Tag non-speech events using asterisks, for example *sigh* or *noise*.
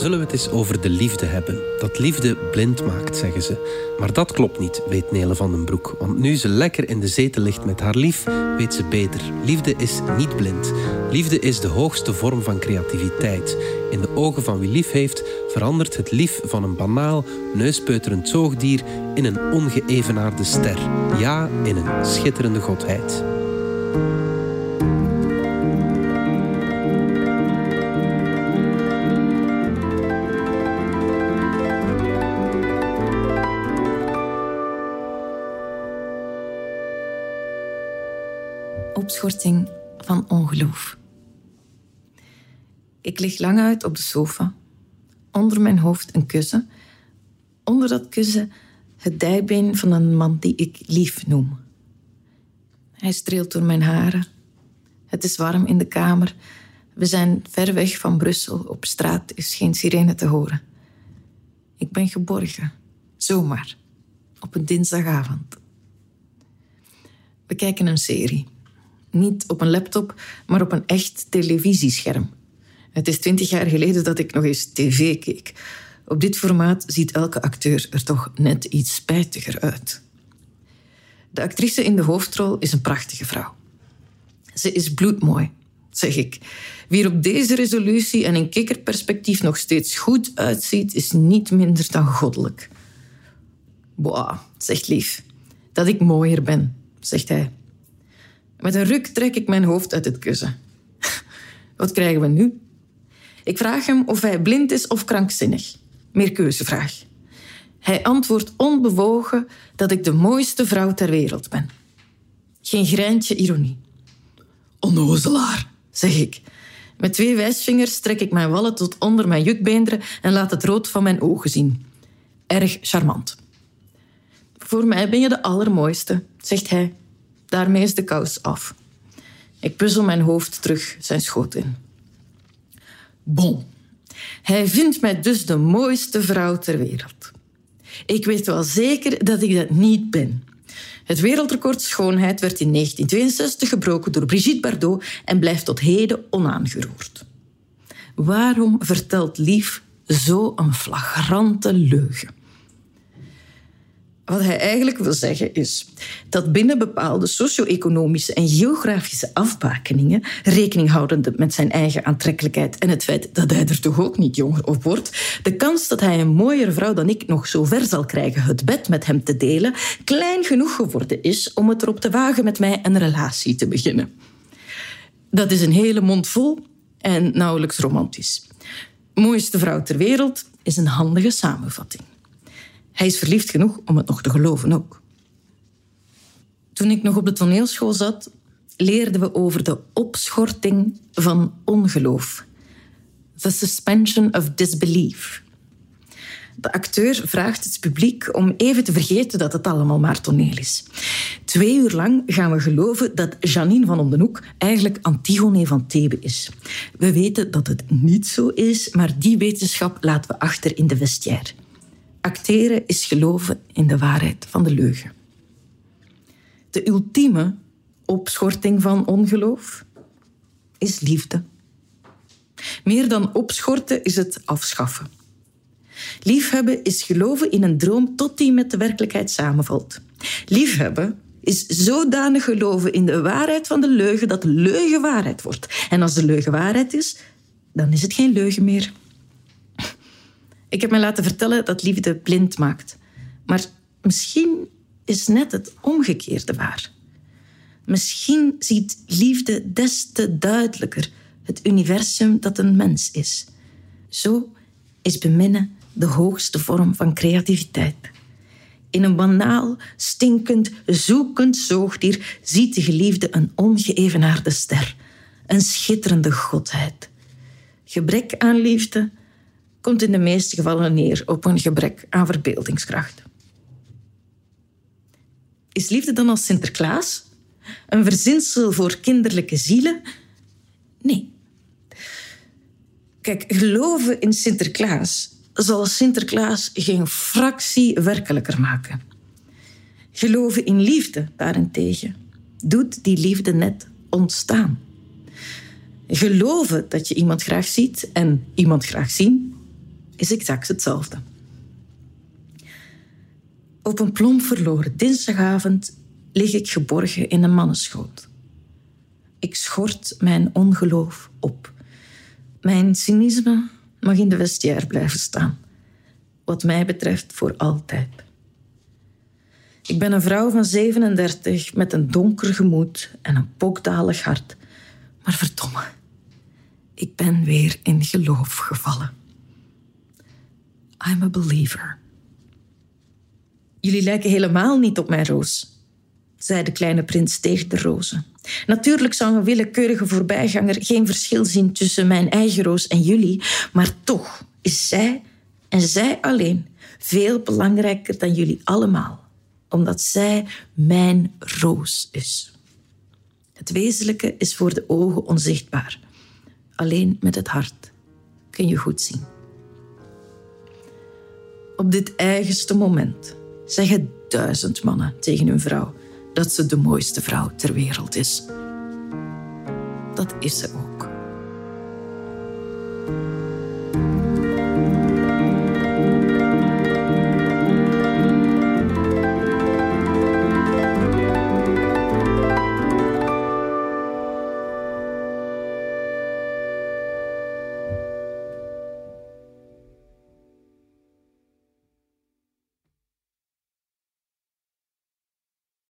Zullen we het eens over de liefde hebben? Dat liefde blind maakt, zeggen ze. Maar dat klopt niet, weet Nele van den Broek. Want nu ze lekker in de zetel ligt met haar lief, weet ze beter. Liefde is niet blind. Liefde is de hoogste vorm van creativiteit. In de ogen van wie lief heeft, verandert het lief van een banaal, neuspeuterend zoogdier in een ongeëvenaarde ster. Ja, in een schitterende godheid. Opschorting van ongeloof. Ik lig lang uit op de sofa. Onder mijn hoofd een kussen. Onder dat kussen het dijbeen van een man die ik lief noem. Hij streelt door mijn haren. Het is warm in de kamer. We zijn ver weg van Brussel. Op straat is geen sirene te horen. Ik ben geborgen. Zomaar. Op een dinsdagavond. We kijken een serie. Niet op een laptop, maar op een echt televisiescherm. Het is twintig jaar geleden dat ik nog eens tv keek. Op dit formaat ziet elke acteur er toch net iets spijtiger uit. De actrice in de hoofdrol is een prachtige vrouw. Ze is bloedmooi, zeg ik. Wie er op deze resolutie en in kikkerperspectief nog steeds goed uitziet, is niet minder dan goddelijk. Boah, zegt lief. Dat ik mooier ben, zegt hij. Met een ruk trek ik mijn hoofd uit het kussen. *laughs* Wat krijgen we nu? Ik vraag hem of hij blind is of krankzinnig. Meerkeuzevraag. Hij antwoordt onbewogen dat ik de mooiste vrouw ter wereld ben. Geen greintje ironie. Onnozelaar, zeg ik. Met twee wijsvingers trek ik mijn wallen tot onder mijn jukbeenderen en laat het rood van mijn ogen zien. Erg charmant. Voor mij ben je de allermooiste, zegt hij. Daarmee is de kous af. Ik puzzel mijn hoofd terug zijn schoot in. Bon. Hij vindt mij dus de mooiste vrouw ter wereld. Ik weet wel zeker dat ik dat niet ben. Het wereldrecord schoonheid werd in 1962 gebroken door Brigitte Bardot en blijft tot heden onaangeroerd. Waarom vertelt Lief zo een flagrante leugen? Wat hij eigenlijk wil zeggen is dat binnen bepaalde socio-economische en geografische afbakeningen, rekening houdende met zijn eigen aantrekkelijkheid en het feit dat hij er toch ook niet jonger op wordt, de kans dat hij een mooiere vrouw dan ik nog zo ver zal krijgen het bed met hem te delen, klein genoeg geworden is om het erop te wagen met mij een relatie te beginnen. Dat is een hele mond vol en nauwelijks romantisch. Mooiste vrouw ter wereld is een handige samenvatting. Hij is verliefd genoeg om het nog te geloven ook. Toen ik nog op de toneelschool zat, leerden we over de opschorting van ongeloof. The suspension of disbelief. De acteur vraagt het publiek om even te vergeten dat het allemaal maar toneel is. Twee uur lang gaan we geloven dat Janine van Ondenhoek eigenlijk Antigone van Thebe is. We weten dat het niet zo is, maar die wetenschap laten we achter in de vestiaire. Acteren is geloven in de waarheid van de leugen. De ultieme opschorting van ongeloof is liefde. Meer dan opschorten is het afschaffen. Liefhebben is geloven in een droom tot die met de werkelijkheid samenvalt. Liefhebben is zodanig geloven in de waarheid van de leugen dat de leugen waarheid wordt. En als de leugen waarheid is, dan is het geen leugen meer. Ik heb me laten vertellen dat liefde blind maakt. Maar misschien is net het omgekeerde waar. Misschien ziet liefde des te duidelijker het universum dat een mens is. Zo is beminnen de hoogste vorm van creativiteit. In een banaal, stinkend, zoekend zoogdier ziet de geliefde een ongeëvenaarde ster, een schitterende godheid. Gebrek aan liefde komt in de meeste gevallen neer op een gebrek aan verbeeldingskracht. Is liefde dan als Sinterklaas? Een verzinsel voor kinderlijke zielen? Nee. Kijk, geloven in Sinterklaas zal Sinterklaas geen fractie werkelijker maken. Geloven in liefde daarentegen doet die liefde net ontstaan. Geloven dat je iemand graag ziet en iemand graag zien is exact hetzelfde. Op een plomp verloren dinsdagavond lig ik geborgen in een mannenschoot. Ik schort mijn ongeloof op. Mijn cynisme mag in de vestiaire blijven staan. Wat mij betreft voor altijd. Ik ben een vrouw van 37 met een donker gemoed en een pokdalig hart. Maar verdomme, ik ben weer in geloof gevallen. I'm a believer. Jullie lijken helemaal niet op mijn roos, zei de kleine prins tegen de rozen. Natuurlijk zou een willekeurige voorbijganger geen verschil zien tussen mijn eigen roos en jullie, maar toch is zij en zij alleen veel belangrijker dan jullie allemaal, omdat zij mijn roos is. Het wezenlijke is voor de ogen onzichtbaar. Alleen met het hart kun je goed zien. Op dit eigenste moment zeggen duizend mannen tegen hun vrouw dat ze de mooiste vrouw ter wereld is. Dat is ze ook.